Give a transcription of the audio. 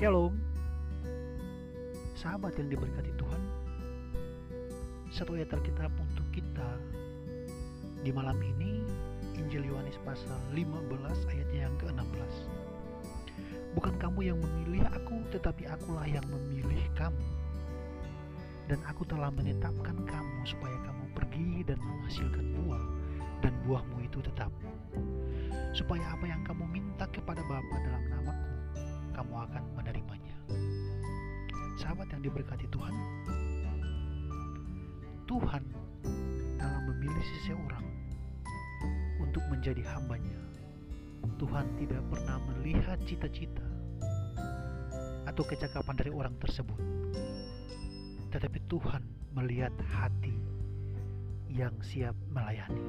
Shalom. Sahabat yang diberkati Tuhan Satu ayat Alkitab untuk kita Di malam ini Injil Yohanes pasal 15 ayat yang ke-16 Bukan kamu yang memilih aku Tetapi akulah yang memilih kamu. Dan aku telah menetapkan kamu Supaya kamu pergi dan menghasilkan buah Dan buahmu itu tetap. Supaya apa yang kamu minta kepada Bapa dalam Sahabat yang diberkati Tuhan, Tuhan dalam memilih seseorang untuk menjadi hambanya, Tuhan tidak pernah melihat cita-cita atau kecakapan dari orang tersebut, tetapi Tuhan melihat hati yang siap melayani.